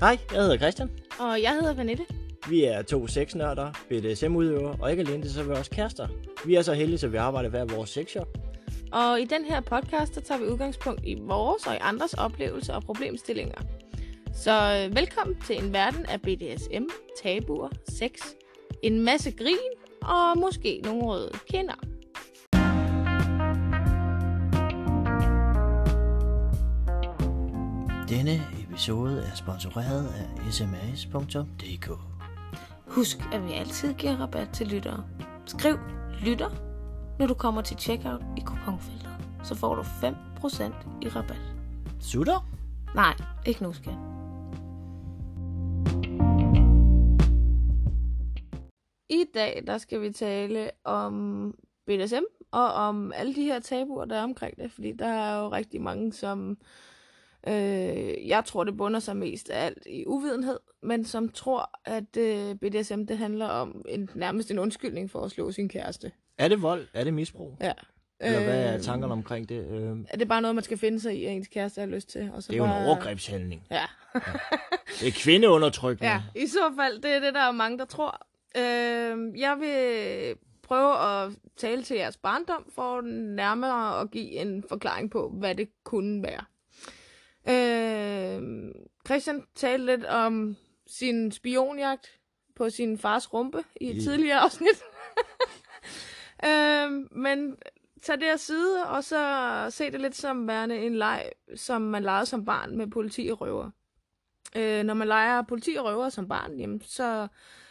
Hej, jeg hedder Christian. Og jeg hedder Vanette. Vi er to sexnørder, BDSM-udøvere, og ikke alene det, så er vi også kærester. Vi er så heldige, at vi arbejder hver vores sexshop. Og i den her podcast, der tager vi udgangspunkt i vores og i andres oplevelser og problemstillinger. Så øh, velkommen til en verden af BDSM, tabuer, sex, en masse grin og måske nogle røde kinder. Denne episode er sponsoreret af sms.dk. Husk, at vi altid giver rabat til lyttere. Skriv lytter, når du kommer til checkout i kuponfeltet. Så får du 5% i rabat. Sutter? Nej, ikke nu skal. I dag, der skal vi tale om BDSM og om alle de her tabuer, der er omkring det. Fordi der er jo rigtig mange, som øh, jeg tror, det bunder sig mest af alt i uvidenhed, men som tror, at øh, BDSM det handler om en, nærmest en undskyldning for at slå sin kæreste. Er det vold? Er det misbrug? Ja. Eller hvad er Øh, tankerne omkring det? Øh, Er det bare noget, man skal finde sig i, at ens kæreste har lyst til? Og så det er jo en bare... overgrebshandling. Ja. Det er kvindeundertrykkende. Ja, i så fald, det er det, der er mange, der tror. Øh, jeg vil prøve at tale til jeres barndom, for nærmere at give en forklaring på, hvad det kunne være. Øh, Christian talte lidt om sin spionjagt på sin fars rumpe i et Ja. tidligere afsnit. øh, men tag det af side, og så se det lidt som værende en leg, som man legede som barn med politi og røver. Øh, når man leger politi og røver som barn, jamen, så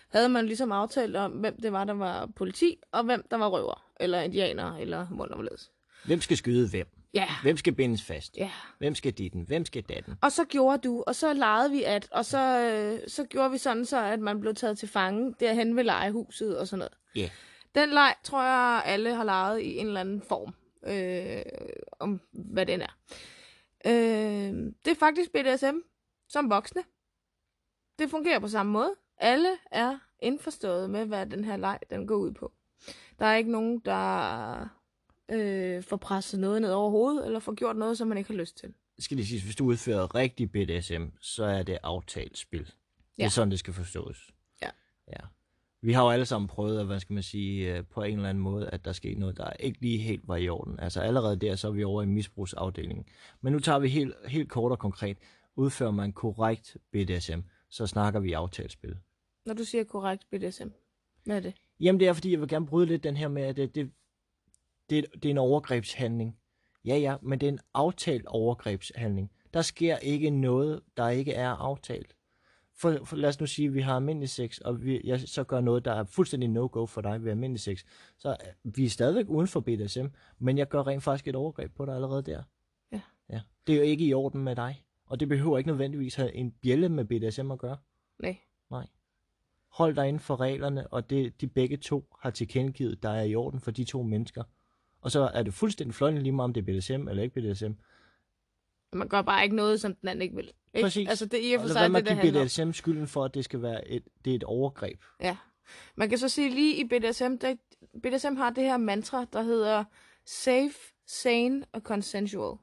havde man ligesom aftalt om, hvem det var, der var politi, og hvem der var røver, eller indianer, eller hvorledes. Hvem skal skyde hvem? Ja, Hvem skal bindes fast? ja. Hvem skal ditten? Hvem skal datten? Og så gjorde du, og så legede vi at, og så, øh, så gjorde vi sådan så, at man blev taget til fange derhen ved legehuset og sådan noget. Ja. Den leg, tror jeg, alle har leget i en eller anden form, øh, om hvad den er. Øh, det er faktisk BDSM som voksne. Det fungerer på samme måde. Alle er indforstået med, hvad den her leg den går ud på. Der er ikke nogen, der øh, får presset noget ned over hovedet, eller får gjort noget, som man ikke har lyst til. Det skal lige sige, hvis du udfører rigtig BDSM, så er det aftalt spil. Det er Ja. sådan, det skal forstås. Ja. ja. Vi har jo alle sammen prøvet, at, hvad skal man sige, øh, på en eller anden måde, at der skete noget, der ikke lige helt var i orden. Altså allerede der, så er vi over i misbrugsafdelingen. Men nu tager vi helt, helt kort og konkret. Udfører man korrekt BDSM, så snakker vi aftalspil. Når du siger korrekt BDSM, hvad er det? Jamen det er, fordi jeg vil gerne bryde lidt den her med, at det, det, det, det er en overgrebshandling. Ja, ja, men det er en aftalt overgrebshandling. Der sker ikke noget, der ikke er aftalt. For, for lad os nu sige, at vi har almindelig sex, og vi, jeg så gør noget, der er fuldstændig no-go for dig ved almindelig sex. Så øh, vi er stadigvæk uden for BDSM, men jeg gør rent faktisk et overgreb på dig allerede der. Ja. ja. Det er jo ikke i orden med dig. Og det behøver ikke nødvendigvis have en bjælle med BDSM at gøre. Nej. Nej. Hold dig inden for reglerne, og det de begge to har tilkendegivet, der er i orden for de to mennesker. Og så er det fuldstændig fløjende lige meget, om det er BDSM eller ikke BDSM. Man gør bare ikke noget, som den anden ikke vil. Ikke? Præcis. Altså det er i og for sig det, give handler. BDSM skylden for, at det skal være et, det er et overgreb. Ja. Man kan så sige lige i BDSM, der, BDSM har det her mantra, der hedder safe, sane og consensual.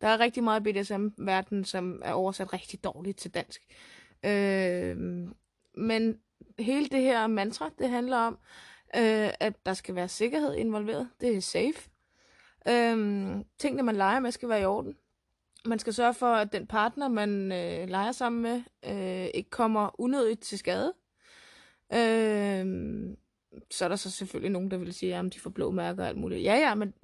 Der er rigtig meget i BDSM-verdenen, som er oversat rigtig dårligt til dansk. Øh, men hele det her mantra, det handler om, øh, at der skal være sikkerhed involveret. Det er safe. Øh, tingene, man leger med, skal være i orden. Man skal sørge for, at den partner, man øh, leger sammen med, øh, ikke kommer unødigt til skade. Øh, så er der så selvfølgelig nogen, der vil sige, at de får blå mærker og alt muligt. Ja, ja, men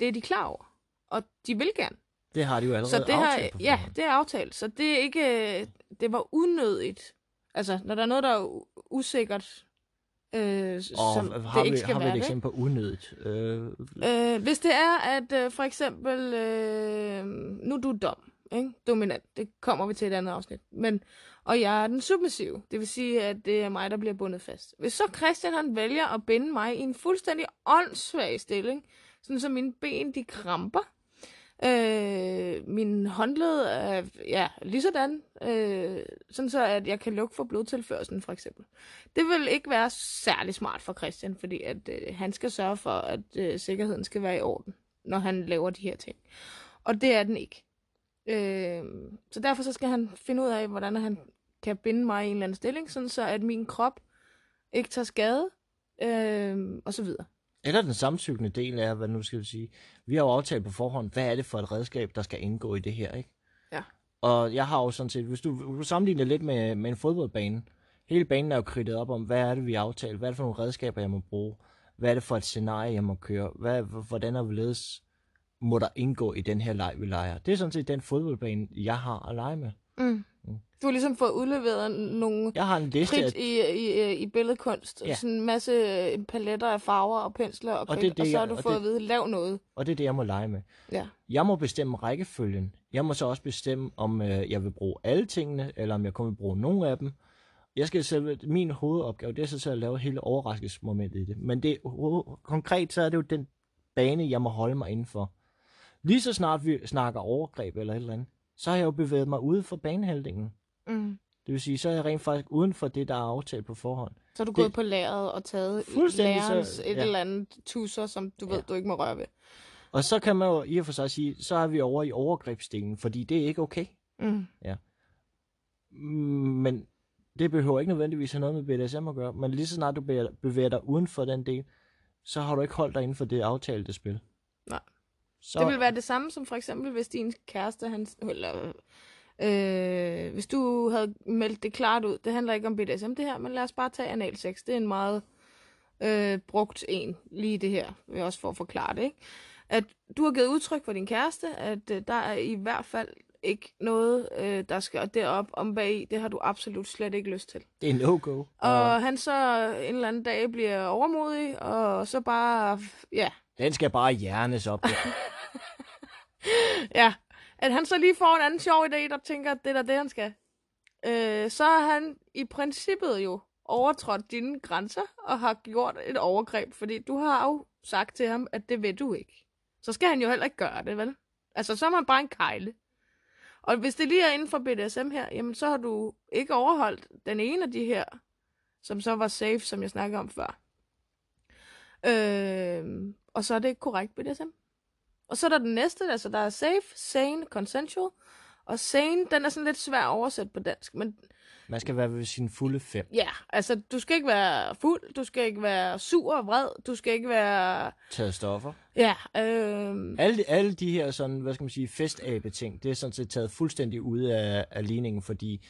det er de klar over. Og de vil gerne. Det har de jo allerede Så det her, aftalt på ja, det er aftalt. Så det er ikke, det var unødigt. Altså, når der er noget, der er usikkert, øh, Og som har det ikke vi, skal har vi være et det. eksempel på unødigt? Øh, Øh, hvis det er, at øh, for eksempel, øh, nu er du dom, ikke? dominant, det kommer vi til et andet afsnit, men, og jeg er den submissive, det vil sige, at det er mig, der bliver bundet fast. Hvis så Christian han vælger at binde mig i en fuldstændig åndssvag stilling, sådan så mine ben de kramper, Øh, min håndled er ja, lige sådan, øh, sådan så at jeg kan lukke for blodtilførselen for eksempel. Det vil ikke være særlig smart for Christian, fordi at øh, han skal sørge for, at øh, sikkerheden skal være i orden, når han laver de her ting. Og det er den ikke. Øh, så derfor så skal han finde ud af, hvordan han kan binde mig i en eller anden stilling, sådan så at min krop ikke tager skade, øh, og så videre. Eller den samtykkende del af, hvad nu skal vi sige. Vi har jo aftalt på forhånd, hvad er det for et redskab, der skal indgå i det her, ikke? Ja. Og jeg har jo sådan set, hvis du, hvis du sammenligner lidt med, med en fodboldbane, hele banen er jo kridtet op om, hvad er det, vi har aftalt, hvad er det for nogle redskaber, jeg må bruge, hvad er det for et scenarie, jeg må køre, hvad, hvordan og hvorledes må der indgå i den her leg, vi leger. Det er sådan set den fodboldbane, jeg har at lege med. Mm. Du har ligesom fået udleveret nogle Jeg har en liste af, i, i, i billedkunst. Ja. Sådan en masse øh, paletter af farver og pensler og, Og det det, og så har du fået det- at vide, lav noget. og det er det, jeg må lege med. Ja. Jeg må bestemme rækkefølgen. Jeg må så også bestemme, om øh, jeg vil bruge alle tingene, eller om jeg kun vil bruge nogle af dem. Jeg skal selv, min hovedopgave, det er så til at lave hele overraskelsesmomentet i det. Men det, konkret så er det jo den bane, jeg må holde mig indenfor. Lige så snart vi snakker overgreb eller et eller andet, så har jeg jo bevæget mig ude for banehalvdelen. Mm. Det vil sige, så er jeg rent faktisk uden for det, der er aftalt på forhånd. Så er du Det- gået på lageret og taget Fuldstændig så- lærerens et ja. eller andet tusser, som du ved, Ja. du ikke må røre ved. Og så kan man jo i og for sig sige, så er vi over i overgrebsdelen, fordi det er ikke okay. Mm. Mm, Men det behøver ikke nødvendigvis have noget med BDSM at gøre. Men lige så snart du bevæger- bevæger dig uden for den del, så har du ikke holdt dig inden for det aftalte spil. Nej. Så, Det vil være det samme som for eksempel, hvis din kæreste, han, eller, øh, hvis du havde meldt det klart ud, det handler ikke om BDSM det her, men lad os bare tage analsex. Det er en meget øh, brugt en, lige det her, også for at forklare det, ikke? At du har givet udtryk for din kæreste, at øh, der er i hvert fald ikke noget, øh, der skal derop om bag det har du absolut slet ikke lyst til. det er no-go. Og han så en eller anden dag bliver overmodig, og så bare, ja, Den skal bare hjernes op. Ja, at han så lige får en anden sjov idé, der tænker, at det er det, han skal. Øh, så har han i princippet jo overtrådt dine grænser og har gjort et overgreb, fordi du har jo sagt til ham, at det vil du ikke. Så skal han jo heller ikke gøre det, vel? Altså, så er man bare en kejle. Og hvis det lige er inden for BDSM her, jamen så har du ikke overholdt den ene af de her, som så var safe, som jeg snakkede om før. Øh, og så er det ikke korrekt BDSM. Og så er der den næste, altså der er safe, sane, consensual. Og sane, den er sådan lidt svær at oversætte på dansk. Men Man skal være ved sin fulde fem. ja, altså du skal ikke være fuld, du skal ikke være sur og vred, du skal ikke være... Taget stoffer. Ja, øh, Alle, alle de her sådan, hvad skal man sige, festabe ting, det er sådan set taget fuldstændig ud af, af ligningen, fordi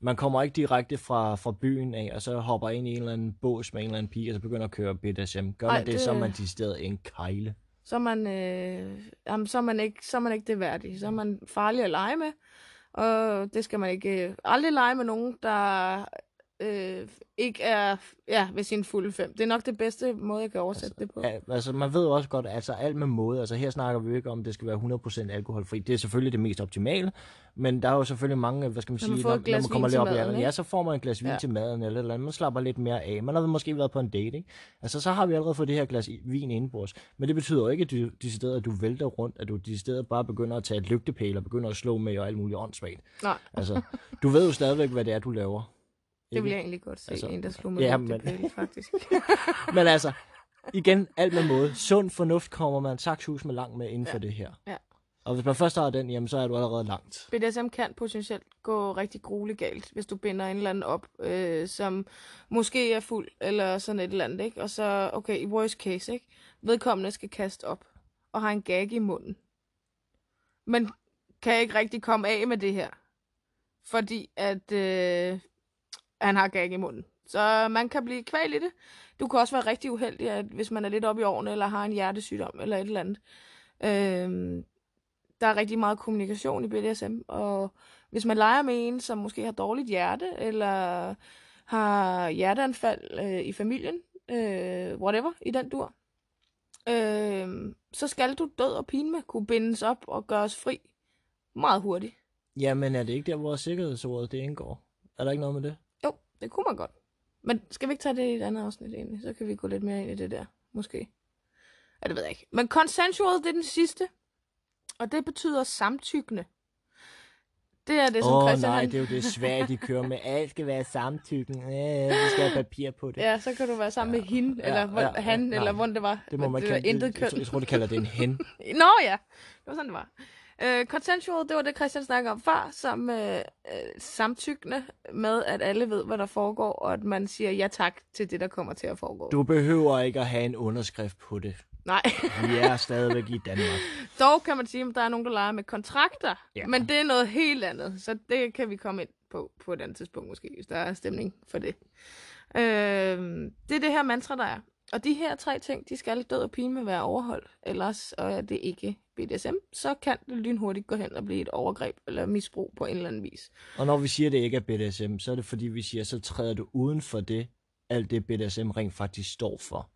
man kommer ikke direkte fra, fra byen af, og så hopper ind i en eller anden bås med en eller anden pige, og så begynder at køre BDSM. Gør Ej, man det, det- så er man decideret en kejle så, er man, øh, jamen, så, er man ikke, så er man ikke det værdig. Så er man farlig at lege med. Og det skal man ikke... Øh, aldrig lege med nogen, der øh, ikke er ja, ved sin fulde fem. Det er nok det bedste måde, jeg kan oversætte det på. Ja, altså, man ved også godt, altså alt med måde, altså her snakker vi jo ikke om, at det skal være 100% alkoholfri. Det er selvfølgelig det mest optimale, men der er jo selvfølgelig mange, hvad skal man Når man sige, når, glas man kommer lidt op i alderen, ja, så får man et glas vin Ja. til maden eller et eller andet, man slapper lidt mere af. Man har måske været på en date, ikke? Altså så har vi allerede fået det her glas vin indenbords, men det betyder jo ikke, at du, decideret, at du vælter rundt, at du decideret bare begynder at tage et lygtepæl og begynder at slå med og alt muligt åndssvagt. Nej, Altså, du ved jo stadigvæk, hvad det er, du laver. Det vil jeg egentlig godt se. Altså, en, der slog med ja, men- men... faktisk. Men altså, igen, alt med måde. Sund fornuft kommer man sagthus med langt med inden for Ja. det her. Ja. Og hvis man først har den, jamen så er du allerede langt. BDSM kan potentielt gå rigtig grueligt galt, hvis du binder en eller anden op, øh, som måske er fuld, eller sådan et eller andet, ikke? Og så, okay, i worst case, ikke? Vedkommende skal kaste op, og har en gag i munden. Men kan ikke rigtig komme af med det her. Fordi at øh, han har gag i munden. Så man kan blive kval i det. Du kan også være rigtig uheldig, at hvis man er lidt oppe i årene, eller har en hjertesygdom, eller et eller andet. Øhm, der er rigtig meget kommunikation i BDSM, og hvis man leger med en, som måske har dårligt hjerte, eller har hjerteanfald øh, i familien, øh, whatever, i den dur, øh, så skal du død og pine kunne bindes op og gøres fri meget hurtigt. Jamen er det ikke der, hvor sikkerhedsordet det indgår? Er der ikke noget med det? Det kunne man godt. Men skal vi ikke tage det i et andet afsnit egentlig? Så kan vi gå lidt mere ind i det der, måske. Ja, det ved jeg ikke. Men consensual, det er den sidste. Og det betyder samtykkende. Det er det, som Åh oh, Christian... nej, han- det er jo det svært, de kører med. Alt skal være samtykken. Ja, vi skal have papir på det. Ja, så kan du være sammen med hende, Ja, eller hvor, ja, ja, han, nej. eller hvordan det var. Det må man det kalde intet. Jeg, køn. tror- jeg tror, de kalder det en hen. Nå ja, det var sådan, det var. Øh, consensual, det var det, Christian snakkede om før, som øh, øh, samtykkende med, at alle ved, hvad der foregår, og at man siger ja tak til det, der kommer til at foregå. Du behøver ikke at have en underskrift på det. Nej. Vi er stadigvæk i Danmark. Dog kan man sige, at der er nogen, der leger med kontrakter, Ja. men det er noget helt andet, så det kan vi komme ind på på et andet tidspunkt måske, hvis der er stemning for det. Øh, det er det her mantra, der er. Og de her tre ting, de skal død og pine være overholdt, ellers og er det ikke BDSM, så kan det lynhurtigt gå hen og blive et overgreb eller misbrug på en eller anden vis. Og når vi siger, at det ikke er BDSM, så er det fordi, vi siger, så træder du uden for det, alt det BDSM rent faktisk står for.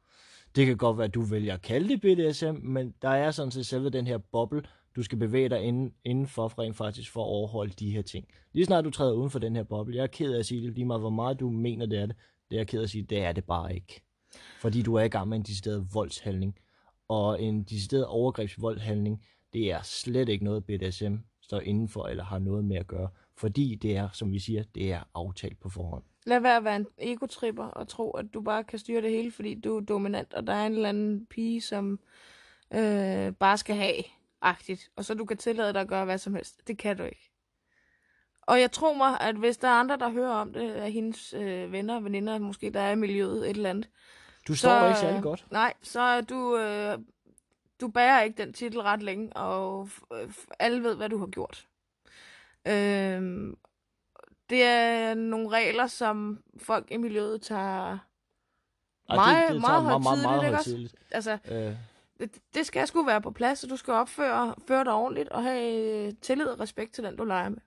Det kan godt være, at du vælger at kalde det BDSM, men der er sådan set selve den her boble, du skal bevæge dig inden, indenfor rent faktisk for at overholde de her ting. Lige snart du træder uden for den her boble, jeg er ked af at sige det, lige meget hvor meget du mener, det er det, det er jeg ked af at sige, det er det bare ikke. Fordi du er i gang med en decideret voldshandling. Og en decideret overgrebsvoldhandling, det er slet ikke noget BDSM står indenfor eller har noget med at gøre. Fordi det er, som vi siger, det er aftalt på forhånd. Lad være at være en egotripper og tro, at du bare kan styre det hele, fordi du er dominant, og der er en eller anden pige, som øh, bare skal have, agtigt, og så du kan tillade dig at gøre hvad som helst. Det kan du ikke. Og jeg tror mig, at hvis der er andre, der hører om det, af hendes øh, venner og veninder, måske der er i miljøet et eller andet, du står ikke særlig godt. Nej, så er du, øh, du bærer ikke den titel ret længe, og alle ved, hvad du har gjort. Øh, det er nogle regler, som folk i miljøet tager Ej, meget, meget tager højtideligt, ikke også? højtideligt. Altså, Øh, det, det skal sgu være på plads, og du skal opføre føre dig ordentligt og have øh, tillid og respekt til den, du leger med.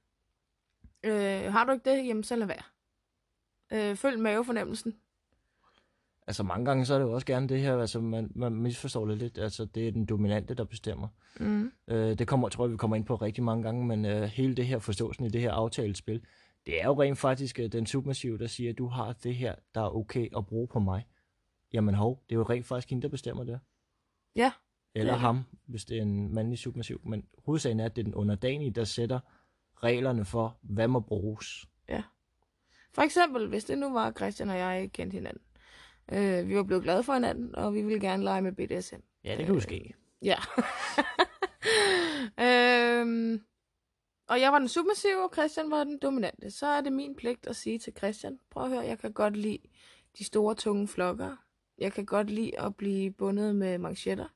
Øh, har du ikke det, jamen så lad være. Øh, følg mavefornemmelsen. Altså mange gange så er det jo også gerne det her, altså man, man misforstår det lidt, altså det er den dominante, der bestemmer. Mm. Øh, det kommer, tror jeg, vi kommer ind på rigtig mange gange, men øh, hele det her forståelsen i det her aftalespil, det er jo rent faktisk øh, den submassive, der siger, at du har det her, der er okay at bruge på mig. Jamen hov, det er jo rent faktisk hende, der bestemmer det. Ja. Eller er det. ham, hvis det er en mandlig submassiv. Men hovedsagen er, at det er den underdanige, der sætter reglerne for, hvad må bruges. For eksempel, hvis det nu var Christian og jeg kendte hinanden. Øh, vi var blevet glade for hinanden, og vi ville gerne lege med BDSM. Ja, det kan jo ske. Ja. øhm, og jeg var den submissive, og Christian var den dominante. Så er det min pligt at sige til Christian, prøv at høre, jeg kan godt lide de store, tunge flokker. Jeg kan godt lide at blive bundet med manchetter.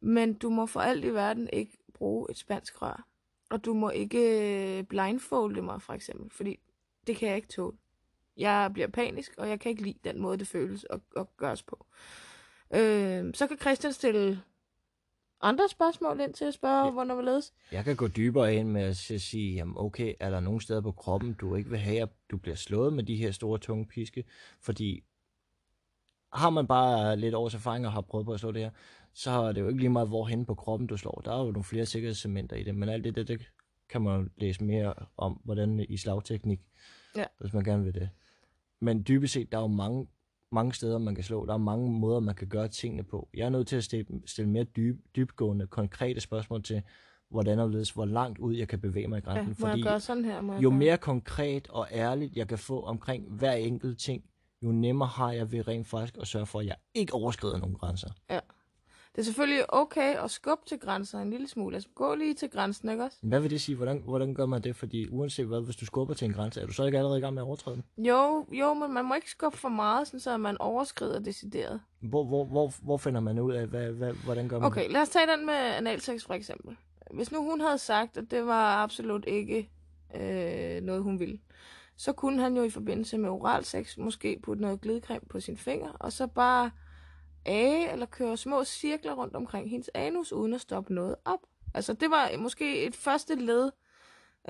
Men du må for alt i verden ikke bruge et spansk rør. Og du må ikke blindfolde mig, for eksempel, fordi det kan jeg ikke tåle. Jeg bliver panisk, og jeg kan ikke lide den måde, det føles og, og gøres på. Øh, så kan Christian stille andre spørgsmål ind til at spørge, Ja. hvornår vi ledes. Jeg kan gå dybere ind med at sige, jamen okay, er der nogle steder på kroppen, du ikke vil have, at du bliver slået med de her store, tunge piske? Fordi har man bare lidt års erfaring og har prøvet på at slå det her, så er det jo ikke lige meget, hvorhen på kroppen du slår. Der er jo nogle flere sikkerhedsementer i det, men alt det, det, det kan man læse mere om, hvordan i slagteknik, Ja. hvis man gerne vil det. Men dybest set, der er jo mange, mange steder, man kan slå. Der er mange måder, man kan gøre tingene på. Jeg er nødt til at stille, stille mere dyb, dybgående, konkrete spørgsmål til, hvordan og hvorledes, hvor langt ud jeg kan bevæge mig i Ja, grænsen. må jeg gøre sådan her? Må jeg jo gøre? mere konkret og ærligt jeg kan få omkring hver enkelt ting, jo nemmere har jeg ved rent faktisk at sørge for, at jeg ikke overskrider nogen grænser. Det er selvfølgelig okay at skubbe til grænser en lille smule. Altså gå lige til grænsen, ikke også? Hvad vil det sige? Hvordan, hvordan gør man det? Fordi uanset hvad, hvis du skubber til en grænse, er du så ikke allerede i gang med at overtræde den? Jo, jo, men man må ikke skubbe for meget, sådan så man overskrider decideret. Hvor, hvor, hvor, hvor finder man ud af, hvad, hvad, hvordan gør man Okay, lad os tage den med analsex for eksempel. Hvis nu hun havde sagt, at det var absolut ikke øh, noget, hun ville, så kunne han jo i forbindelse med oralsex måske putte noget glidecreme på sin finger, og så bare age eller køre små cirkler rundt omkring hendes anus, uden at stoppe noget op. Altså det var måske et første led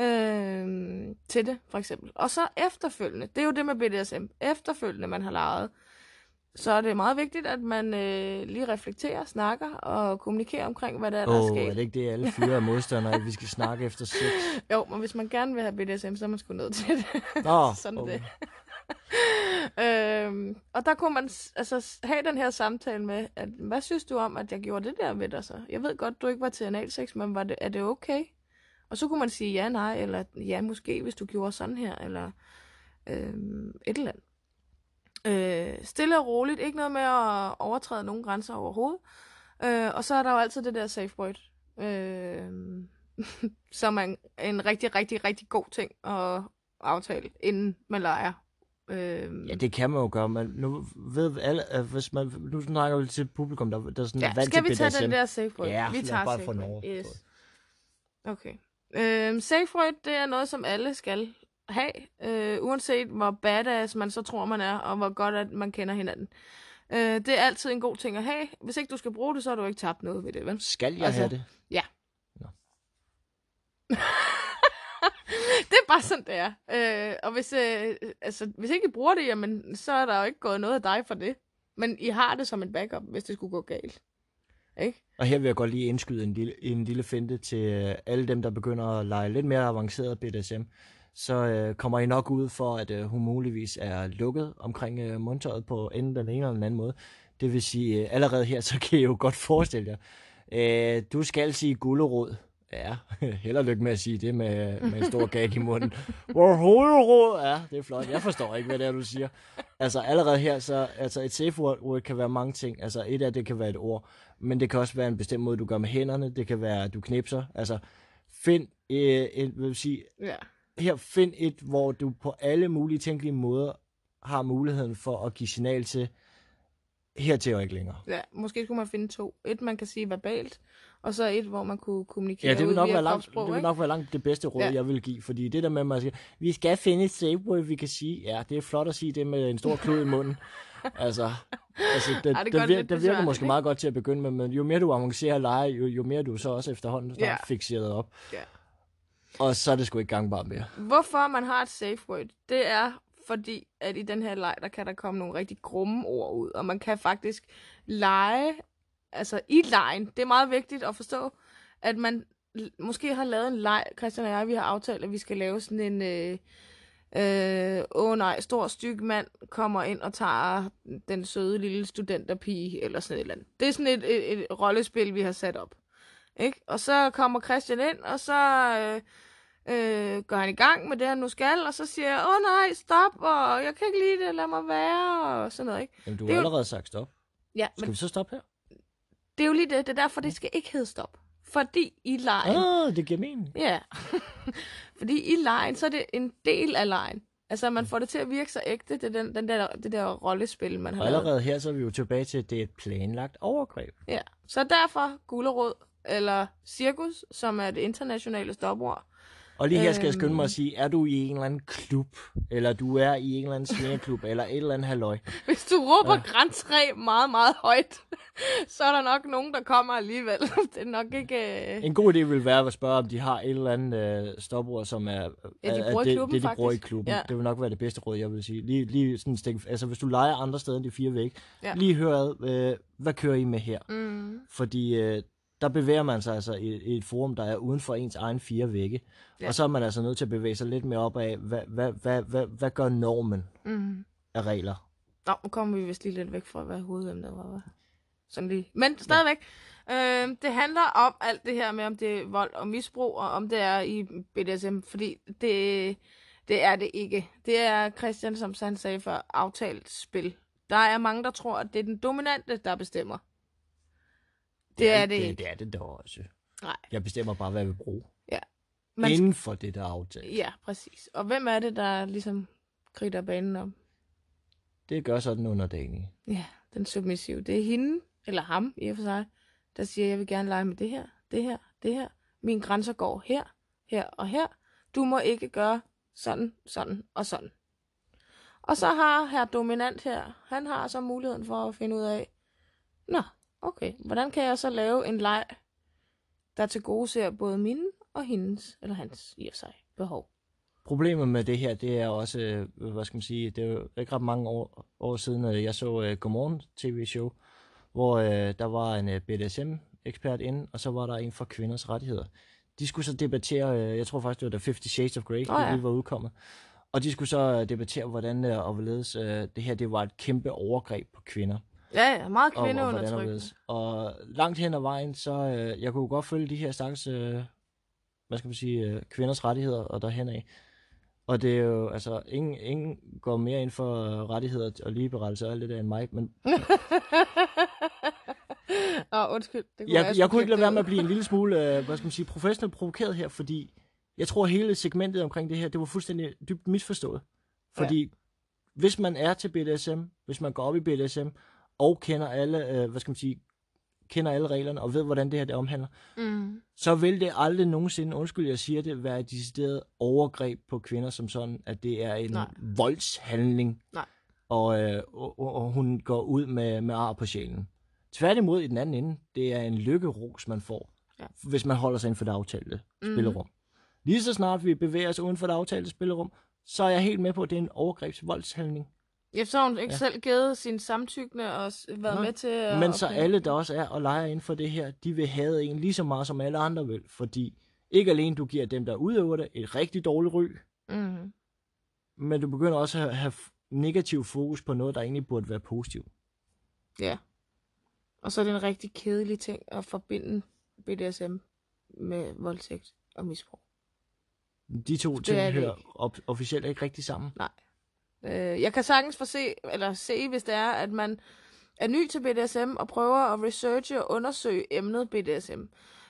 øh, til det, for eksempel. Og så efterfølgende, det er jo det med BDSM, efterfølgende man har lejet, så er det meget vigtigt, at man øh, lige reflekterer, snakker og kommunikerer omkring, hvad der er, der er Åh, sket. er det ikke det, alle fyre er modstandere, at vi skal snakke efter sex? Jo, men hvis man gerne vil have BDSM, så er man sgu nødt til det. Nå, Sådan er okay. det øhm, og der kunne man altså, have den her samtale med, at hvad synes du om, at jeg gjorde det der ved dig så? Jeg ved godt, du ikke var til analsex, men var det, er det okay? Og så kunne man sige ja, nej, eller ja, måske, hvis du gjorde sådan her, eller øhm, et eller andet. Øh, stille og roligt, ikke noget med at overtræde nogen grænser overhovedet. Øh, og så er der jo altid det der safe word. Øh, som er en, en rigtig, rigtig, rigtig god ting at aftale, inden man leger. Øhm, Ja, det kan man jo gøre, men nu ved alle, hvis man, nu snakker vi til publikum, der, der er sådan ja, er vant skal til vi tage BDSM. den der safe word? Ja, vi tager bare safe word. Yes. Okay. Øhm, safe word, det er noget, som alle skal have, øh, uanset hvor badass man så tror, man er, og hvor godt at man kender hinanden. Øh, det er altid en god ting at have. Hvis ikke du skal bruge det, så har du ikke tabt noget ved det, vel? Skal jeg Altså, have det? det er bare sådan, det er. Øh, og hvis, øh, altså, hvis ikke I bruger det, jamen, så er der jo ikke gået noget af dig for det. Men I har det som en backup, hvis det skulle gå galt. Ikke? Og her vil jeg godt lige indskyde en lille, en lille finte til øh, alle dem, der begynder at lege lidt mere avanceret BDSM. Så øh, kommer I nok ud for, at øh, hun muligvis er lukket omkring øh, mundtøjet på enten den ene eller den anden måde. Det vil sige, øh, allerede her, så kan I jo godt forestille jer. Øh, du skal sige gullerod. Ja, held og lykke med at sige det med, med en stor gag i munden. Hvor hovedråd Ja, det er flot. Jeg forstår ikke, hvad det er, du siger. Altså allerede her, så altså et safe word kan være mange ting. Altså et af det kan være et ord, men det kan også være en bestemt måde, du gør med hænderne. Det kan være, at du knipser. Altså find øh, et, vil sige, Ja. her find et, hvor du på alle mulige tænkelige måder har muligheden for at give signal til, hertil og ikke længere. ja. Måske skulle man finde to. Et, man kan sige verbalt, og så et, hvor man kunne kommunikere Ja, det vil nok være langt, kropssprog, det vil nok være langt det bedste råd, Ja. ja. jeg vil give. Fordi det der med, at man siger, vi skal finde et safe word, vi kan sige. Ja, det er flot at sige det med en stor klud i munden. altså, altså det, Ej, det det, det, det vir, det virker besværligt, måske ikke? meget godt til at begynde med, men jo mere du avancerer lege, jo, jo mere du så også efterhånden snart Ja. ja. fixeret op. Ja. Og så er det sgu ikke gangbart mere. Hvorfor man har et safe word, det er fordi, at i den her leg, der kan der komme nogle rigtig grumme ord ud, og man kan faktisk lege, altså i lejen, det er meget vigtigt at forstå, at man måske har lavet en leg, Christian og jeg, vi har aftalt, at vi skal lave sådan en, øh, øh, åh nej, stor styg mand kommer ind og tager den søde lille studenterpige, eller sådan et eller andet. Det er sådan et, et, et rollespil, vi har sat op. Ikke? Og så kommer Christian ind, og så øh, øh, går han i gang med det, han nu skal, og så siger jeg, åh nej, stop, og jeg kan ikke lide det, lad mig være, og sådan noget, ikke? Jamen, du har jo- allerede sagt stop. Ja, Skal men vi så stoppe her? det er jo lige det, det er derfor, det skal ikke hedde stop. Fordi i lejen, Ah, det giver mening. ja, fordi i lejen, så er det en del af lejen. Altså, man får det til at virke så ægte, det den, den der, det der rollespil, man har Og lavet. allerede her, så er vi jo tilbage til, at det er et planlagt overgreb. Ja, så derfor gulerod, eller cirkus, som er det internationale stopord. Og lige her skal jeg skynde mig Øhm. at sige, er du i en eller anden klub, eller du er i en eller anden svingerklub, eller et eller andet halløj, Hvis du råber Ja. grænsræ meget, meget højt, så er der nok nogen, der kommer alligevel. det er nok ikke... Øh... En god idé vil være at spørge, om de har et eller andet øh, stopord, som er, Ja, de er- er i det, klubben, det, de bruger i faktisk. klubben. Ja. Det vil nok være det bedste råd, jeg vil sige. Lige, lige sådan stik, altså hvis du leger andre steder end de fire vægge, Ja. lige hør ad, øh, hvad kører I med her? Mm, Fordi øh, der bevæger man sig altså i, i et forum, der er uden for ens egen fire vægge. Ja. Og så er man altså nødt til at bevæge sig lidt mere op af, hvad, hvad, hvad, hvad, hvad gør normen mm. af regler? Nå, nu kommer vi vist lige lidt væk fra, hvad hovedemnet var. Sådan lige. Men stadigvæk. Ja. Øh, det handler om alt det her med, om det er vold og misbrug, og om det er i BDSM, fordi det, det er det ikke. Det er Christian, som han sagde før, aftalt spil. Der er mange, der tror, at det er den dominante, der bestemmer. Det er det det, ikke. det er det da også. Nej. Jeg bestemmer bare, hvad jeg vil bruge. Man skal- Inden for det, der er aftalt. Ja, præcis. Og hvem er det, der ligesom kritter banen om? Det gør sådan under dagen. Ja, den submissive. Det er hende, eller ham i og for sig, der siger, jeg vil gerne lege med det her, det her, det her. Mine grænser går her, her og her. Du må ikke gøre sådan, sådan og sådan. Og så har her dominant her, han har så muligheden for at finde ud af, nå, okay, hvordan kan jeg så lave en leg, der til gode ser både mine og hendes, eller hans i og sig, behov. Problemet med det her, det er også, øh, hvad skal man sige, det er jo ikke ret mange år, år siden, øh, jeg så uh, Godmorgen TV-show, hvor uh, der var en uh, BDSM-ekspert inde, og så var der en for kvinders rettigheder. De skulle så debattere, uh, jeg tror faktisk, det var da 50 Shades of Grey, oh, ja. det lige var udkommet. Og de skulle så debattere, hvordan og hvorledes uh, det her, det var et kæmpe overgreb på kvinder. Ja, ja, meget og, og, og, kvindeundertrykkende. og langt hen ad vejen, så øh, jeg kunne godt følge de her stakkels, øh, hvad skal man sige, øh, kvinders rettigheder og derhen af. Og det er jo, altså, ingen, ingen går mere ind for øh, rettigheder og ligeberettelse og alt det der end mig, men Åh, undskyld. Det kunne jeg, jeg, skulle kunne ikke lade være med at blive en lille smule, øh, hvad skal man sige, professionelt provokeret her, fordi jeg tror, hele segmentet omkring det her, det var fuldstændig dybt misforstået. Fordi ja. hvis man er til BDSM, hvis man går op i BDSM, og kender alle, øh, hvad skal man sige, kender alle reglerne, og ved, hvordan det her det omhandler, Mm. så vil det aldrig nogensinde, undskyld, jeg siger det, være et decideret overgreb på kvinder som sådan, at det er en Nej. voldshandling, Nej. Og, øh, og, og, hun går ud med, med ar på sjælen. Tværtimod i den anden ende, det er en lykkeros, man får, Ja. hvis man holder sig inden for det aftalte Mhm. spillerum. Lige så snart vi bevæger os uden for det aftalte spillerum, så er jeg helt med på, at det er en overgrebsvoldshandling. Ja, så har hun ikke Ja. selv givet sin samtykkende og været Nej. med til at... Men så alle, der også er og leger inden for det her, de vil have en lige så meget, som alle andre vil. Fordi ikke alene du giver dem, der udøver det, et rigtig dårligt ry, Mm. men du begynder også at have negativ fokus på noget, der egentlig burde være positivt. Ja. Og så er det en rigtig kedelig ting at forbinde BDSM med voldtægt og misbrug. De to Det ting er hører op- officielt ikke rigtig sammen. Øh, jeg kan sagtens få se, eller se, hvis det er, at man er ny til BDSM og prøver at researche og undersøge emnet BDSM.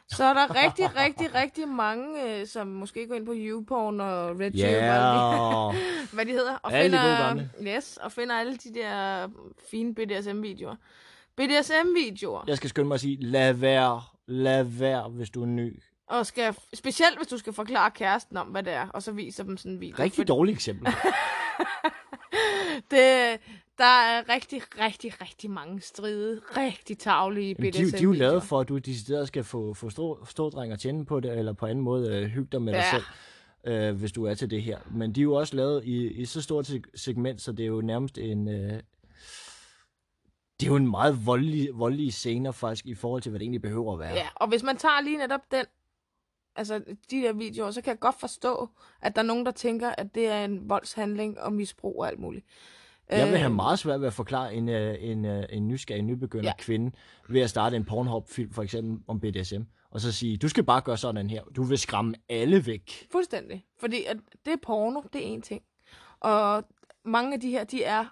Så er der rigtig, rigtig, rigtig mange, øh, som måske går ind på YouPorn og RedTube, Ja, og hvad de hedder, og Alle finder, yes, og finder alle de der fine BDSM-videoer. BDSM-videoer, jeg skal skynde mig at sige, lad være, lad være, hvis du er ny. og skal, specielt hvis du skal forklare kæresten om, hvad det er, og så viser dem sådan en video. Rigtig dårligt eksempel. Det, der er rigtig, rigtig, rigtig mange stride, rigtig tavlige BDSM de, de er jo lavet for, at du decideret skal få, få stå, stådreng og tjene på det, eller på anden måde øh, hygge dig med dig Ja. selv, øh, hvis du er til det her. Men de er jo også lavet i, i så stort seg- segment, så det er jo nærmest en... Øh, det er jo en meget voldelig, voldelig scener faktisk, i forhold til, hvad det egentlig behøver at være. Ja, og hvis man tager lige netop den, altså de der videoer, så kan jeg godt forstå, at der er nogen, der tænker, at det er en voldshandling og misbrug og alt muligt. Jeg vil have Øh, meget svært ved at forklare en, øh, en, øh, en nysgerrig, nybegynder. Ja. kvinde ved at starte en Pornhub-film, for eksempel om BDSM, og så sige, du skal bare gøre sådan her. Du vil skræmme alle væk. Fuldstændig. Fordi at det er porno, det er en ting. Og mange af de her, de er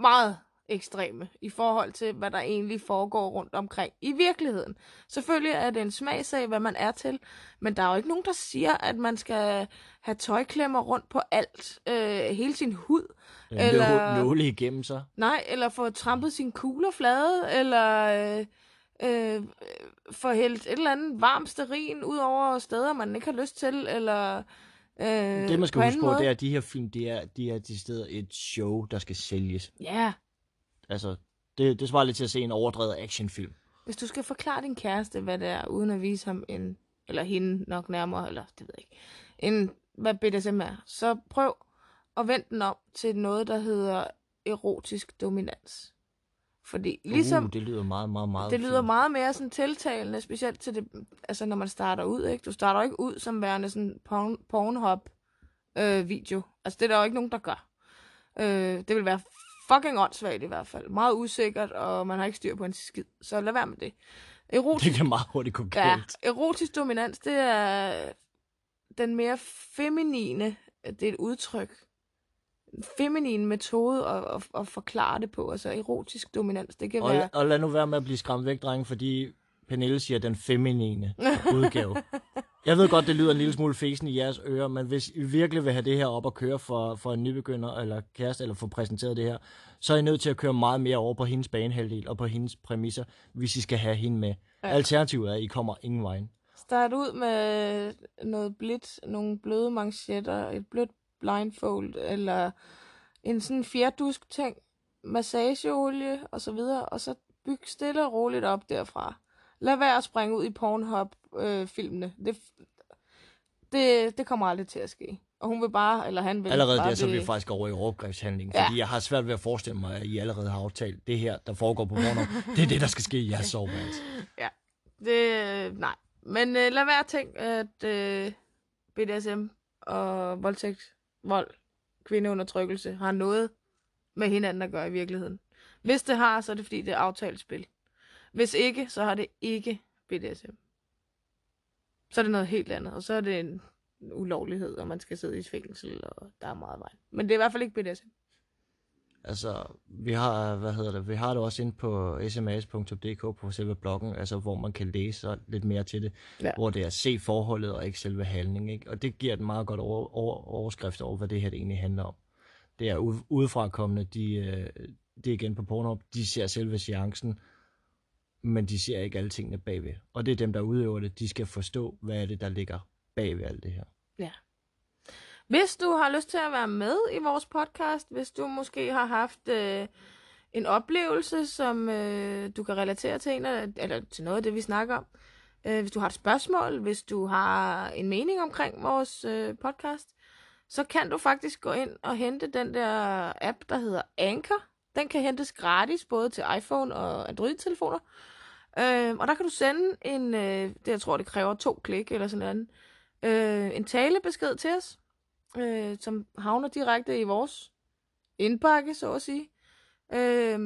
meget ekstreme i forhold til, hvad der egentlig foregår rundt omkring i virkeligheden. Selvfølgelig er det en smagsag, hvad man er til, men der er jo ikke nogen, der siger, at man skal have tøjklemmer rundt på alt, øh, hele sin hud, Eller... Eller- Nåle igennem sig. nej, eller få trampet sine kugler flade, eller øh, øh, få hældt et eller andet varmt sterin ud over steder, man ikke har lyst til, eller øh, det man skal på huske på, måde. det er, at de her film, de er, de er til stedet et show, der skal sælges. Ja, Altså, det, det svarer lidt til at se en overdrevet actionfilm. hvis du skal forklare din kæreste, hvad det er, uden at vise ham en, eller hende nok nærmere, eller det ved jeg ikke, en, hvad BDSM er, så prøv at vende den om til noget, der hedder erotisk dominans. Fordi ligesom, uh, det lyder meget, meget, meget det lyder fint. meget mere sådan tiltalende, specielt til det, altså når man starter ud, ikke? Du starter ikke ud som værende sådan porn, Pornhub øh, video. Altså det er der jo ikke nogen, der gør. Øh, det vil være fucking åndssvagt i hvert fald. Meget usikkert, og man har ikke styr på en skid. Så lad være med det. Erotisk, Det kan meget hurtigt gå ja, erotisk dominans, det er den mere feminine, det er et udtryk, en feminin metode at, at, at forklare det på. Altså erotisk dominans, det kan Og, være... og lad nu være med at blive skræmt væk, drenge, fordi Pernille siger den feminine udgave. Jeg ved godt, det lyder en lille smule fesen i jeres ører, men hvis I virkelig vil have det her op at køre for, for en nybegynder eller kæreste, eller få præsenteret det her, så er I nødt til at køre meget mere over på hendes banehalvdel og på hendes præmisser, hvis I skal have hende med. Ja. Alternativet er, at I kommer ingen vejen. Start ud med noget blidt, nogle bløde manchetter, et blødt blindfold, eller en sådan fjerdusk ting, massageolie og så videre, og så byg stille og roligt op derfra. Lad være at springe ud i Pornhub-filmene. det, det, det kommer aldrig til at ske. Og hun vil bare, eller han vil Allerede bare der, så er vi faktisk over i overgrebshandling, Ja. fordi jeg har svært ved at forestille mig, at I allerede har aftalt det her, der foregår på Pornhub. det er det, der skal ske i jeres soveværelse. Det, nej. Men øh, lad være at tænke, at øh, BDSM og voldtægt, vold, kvindeundertrykkelse har noget med hinanden at gøre i virkeligheden. Hvis det har, så er det fordi, det er aftalt spil. Hvis ikke, så har det ikke BDSM. Så er det noget helt andet, og så er det en ulovlighed, og man skal sidde i fængsel, og der er meget vej. Men det er i hvert fald ikke BDSM. Altså, vi har, hvad hedder det, vi har det også inde på sms.dk på selve bloggen, altså hvor man kan læse lidt mere til det, Ja. hvor det er se forholdet og ikke selve handling, ikke? Og det giver et meget godt over, over, overskrift over, hvad det her det egentlig handler om. Det er ude- udefrakommende, de, øh, det er igen på Pornhub, de ser selve seancen, men de ser ikke alle tingene bagved. Og det er dem, der udøver det, de skal forstå, hvad er det, der ligger bagved alt det her. Ja. Hvis du har lyst til at være med i vores podcast, hvis du måske har haft øh, en oplevelse, som øh, du kan relatere til en eller til noget af det, vi snakker om, øh, hvis du har et spørgsmål, hvis du har en mening omkring vores øh, podcast, så kan du faktisk gå ind og hente den der app, der hedder Anchor. Den kan hentes gratis, både til iPhone og Android-telefoner. Øh, og der kan du sende en, øh, det jeg tror, det kræver to klik eller sådan noget, øh, en talebesked til os, øh, som havner direkte i vores indbakke, så at sige. Øh,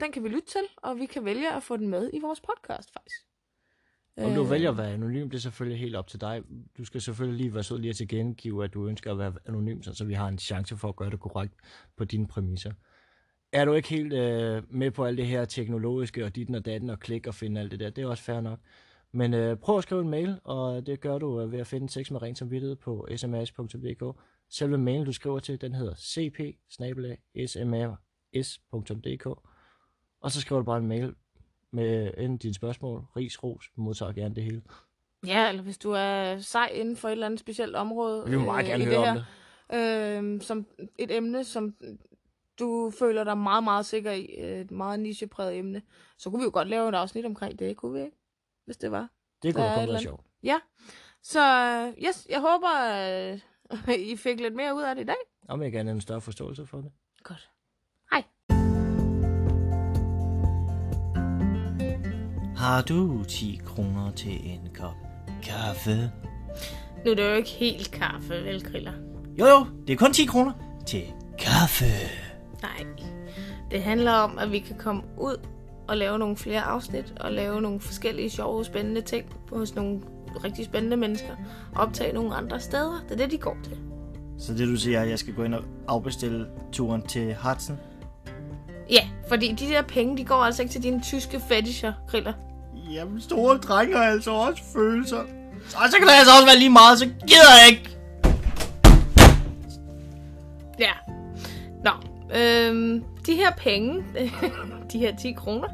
den kan vi lytte til, og vi kan vælge at få den med i vores podcast, faktisk. Om du Øh, vælger at være anonym, det er selvfølgelig helt op til dig. Du skal selvfølgelig lige være sød lige at tilkendegive, at du ønsker at være anonym, så vi har en chance for at gøre det korrekt på dine præmisser. Er du ikke helt øh, med på alt det her teknologiske, og dit og datten og klik og finde alt det der, det er også fair nok. Men øh, prøv at skrive en mail, og det gør du øh, ved at finde sex med ren samvittighed på sms.dk. Selve mailen, du skriver til, den hedder cp. Og så skriver du bare en mail med enten dine spørgsmål, ris, ros, modtager gerne det hele. Ja, eller hvis du er sej inden for et eller andet specielt område. Vi vil meget øh, gerne høre det om her, det. Øh, som et emne, som du føler dig meget, meget sikker i. øh, Et meget nichepræget emne. Så kunne vi jo godt lave et afsnit omkring det, kunne vi ikke? Hvis det var. Det kunne da er godt et være sjovt. Ja. Så øh, yes, jeg håber, øh, I fik lidt mere ud af det i dag. Om jeg gerne en større forståelse for det. Godt. Hej. Har du 10 kroner til en kop kaffe? Nu er det jo ikke helt kaffe, vel, Griller? Jo jo, det er kun 10 kroner til kaffe. Nej. Det handler om, at vi kan komme ud og lave nogle flere afsnit, og lave nogle forskellige sjove, spændende ting hos nogle rigtig spændende mennesker, og optage nogle andre steder. Det er det, de går til. Så det du siger, at jeg skal gå ind og afbestille turen til Hudson? Ja, fordi de der penge, de går altså ikke til dine tyske fetisher, Griller. Jamen, store drenge har altså også følelser. Og så kan det altså også være lige meget, så gider jeg ikke. Ja. Nå, øhm, de her penge, de her 10 kroner,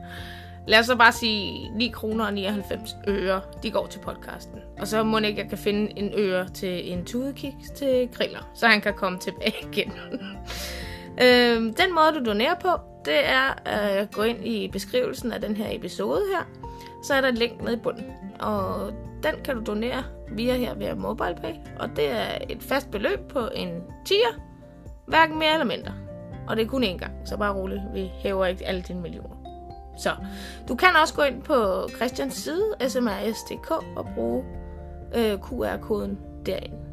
lad os så bare sige 9 kroner og 99 øre, de går til podcasten. Og så må ikke, jeg kan finde en øre til en tudekiks til griller, så han kan komme tilbage igen. øhm, den måde, du donerer på, det er at gå ind i beskrivelsen af den her episode her. Så er der et link nede i bunden. Og den kan du donere via her via MobilePay. Og det er et fast beløb på en 10'er. Hverken mere eller mindre. Og det er kun én gang, så bare roligt. Vi hæver ikke alle dine millioner. Så du kan også gå ind på Christians side, smrs.dk, og bruge øh, QR-koden derinde.